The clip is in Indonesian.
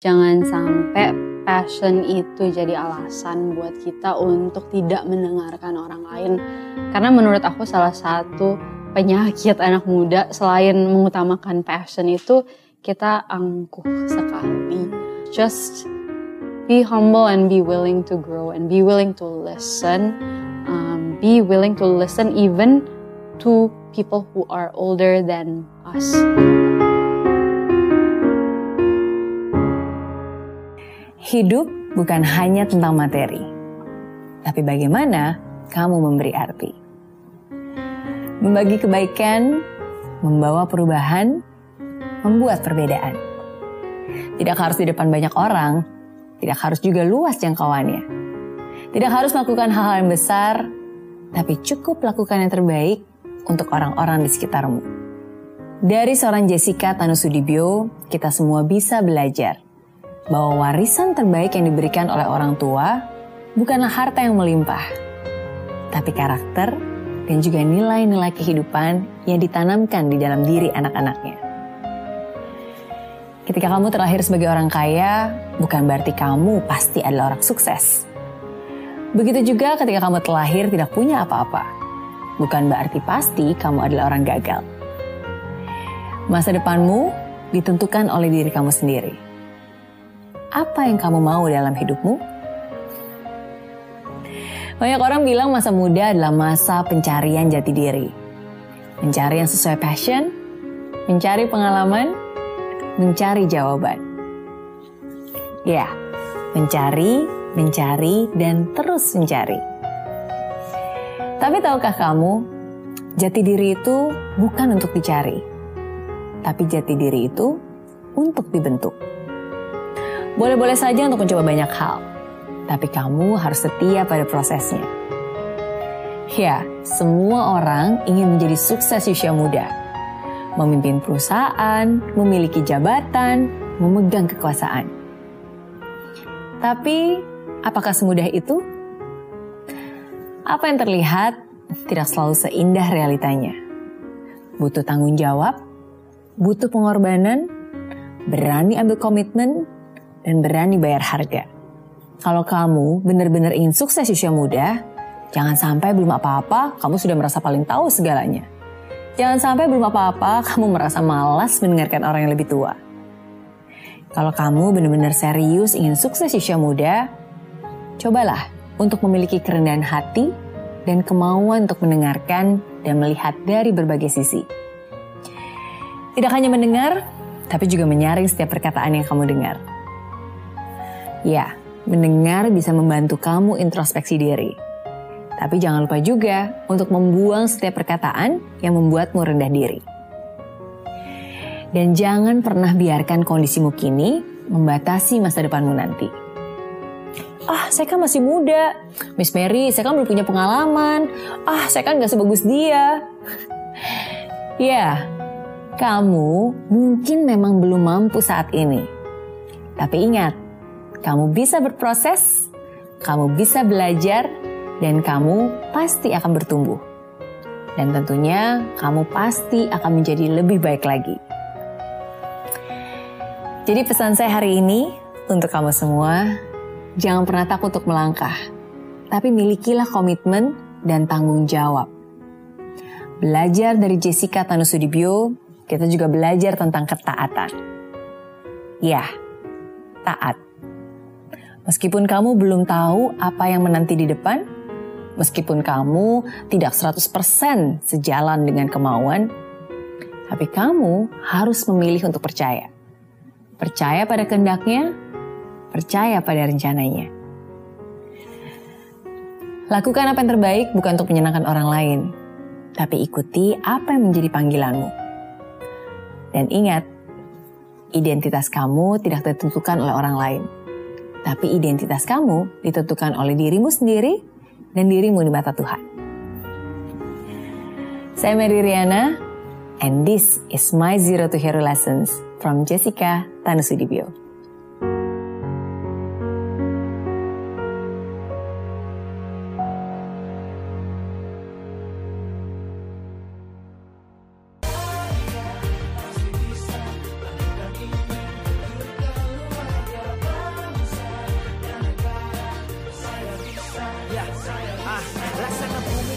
Jangan sampai passion itu jadi alasan buat kita untuk tidak mendengarkan orang lain. Karena menurut aku salah satu penyakit anak muda selain mengutamakan passion itu kita angkuh sekali. Just be humble and be willing to grow and be willing to listen. Um, be willing to listen even to people who are older than us. Hidup bukan hanya tentang materi, tapi bagaimana kamu memberi arti. Membagi kebaikan, membawa perubahan, membuat perbedaan. Tidak harus di depan banyak orang, tidak harus juga luas jangkauannya. Tidak harus melakukan hal-hal yang besar, tapi cukup lakukan yang terbaik untuk orang-orang di sekitarmu. Dari seorang Jessica Tanusudibyo, kita semua bisa belajar – bahwa warisan terbaik yang diberikan oleh orang tua bukanlah harta yang melimpah, tapi karakter dan juga nilai-nilai kehidupan yang ditanamkan di dalam diri anak-anaknya. Ketika kamu terlahir sebagai orang kaya, bukan berarti kamu pasti adalah orang sukses. Begitu juga ketika kamu terlahir tidak punya apa-apa, bukan berarti pasti kamu adalah orang gagal. Masa depanmu ditentukan oleh diri kamu sendiri apa yang kamu mau dalam hidupmu? Banyak orang bilang masa muda adalah masa pencarian jati diri. Mencari yang sesuai passion, mencari pengalaman, mencari jawaban. Ya, mencari, mencari, dan terus mencari. Tapi tahukah kamu, jati diri itu bukan untuk dicari, tapi jati diri itu untuk dibentuk. Boleh-boleh saja untuk mencoba banyak hal, tapi kamu harus setia pada prosesnya. Ya, semua orang ingin menjadi sukses usia muda. Memimpin perusahaan, memiliki jabatan, memegang kekuasaan. Tapi, apakah semudah itu? Apa yang terlihat tidak selalu seindah realitanya. Butuh tanggung jawab, butuh pengorbanan, berani ambil komitmen, dan berani bayar harga. Kalau kamu benar-benar ingin sukses usia muda, jangan sampai belum apa-apa kamu sudah merasa paling tahu segalanya. Jangan sampai belum apa-apa kamu merasa malas mendengarkan orang yang lebih tua. Kalau kamu benar-benar serius ingin sukses usia muda, cobalah untuk memiliki kerendahan hati dan kemauan untuk mendengarkan dan melihat dari berbagai sisi. Tidak hanya mendengar, tapi juga menyaring setiap perkataan yang kamu dengar. Ya, mendengar bisa membantu kamu introspeksi diri. Tapi jangan lupa juga untuk membuang setiap perkataan yang membuatmu rendah diri. Dan jangan pernah biarkan kondisimu kini membatasi masa depanmu nanti. Ah, saya kan masih muda. Miss Mary, saya kan belum punya pengalaman. Ah, saya kan gak sebagus dia. ya, kamu mungkin memang belum mampu saat ini. Tapi ingat, kamu bisa berproses, kamu bisa belajar, dan kamu pasti akan bertumbuh. Dan tentunya kamu pasti akan menjadi lebih baik lagi. Jadi pesan saya hari ini untuk kamu semua, jangan pernah takut untuk melangkah, tapi milikilah komitmen dan tanggung jawab. Belajar dari Jessica Tanusudibyo, kita juga belajar tentang ketaatan. Ya, taat. Meskipun kamu belum tahu apa yang menanti di depan, meskipun kamu tidak 100% sejalan dengan kemauan, tapi kamu harus memilih untuk percaya. Percaya pada kehendaknya, percaya pada rencananya. Lakukan apa yang terbaik bukan untuk menyenangkan orang lain, tapi ikuti apa yang menjadi panggilanmu. Dan ingat, identitas kamu tidak ditentukan oleh orang lain tapi identitas kamu ditentukan oleh dirimu sendiri dan dirimu di mata Tuhan. Saya Mary Riana, and this is my Zero to Hero Lessons from Jessica Tanusudibyo.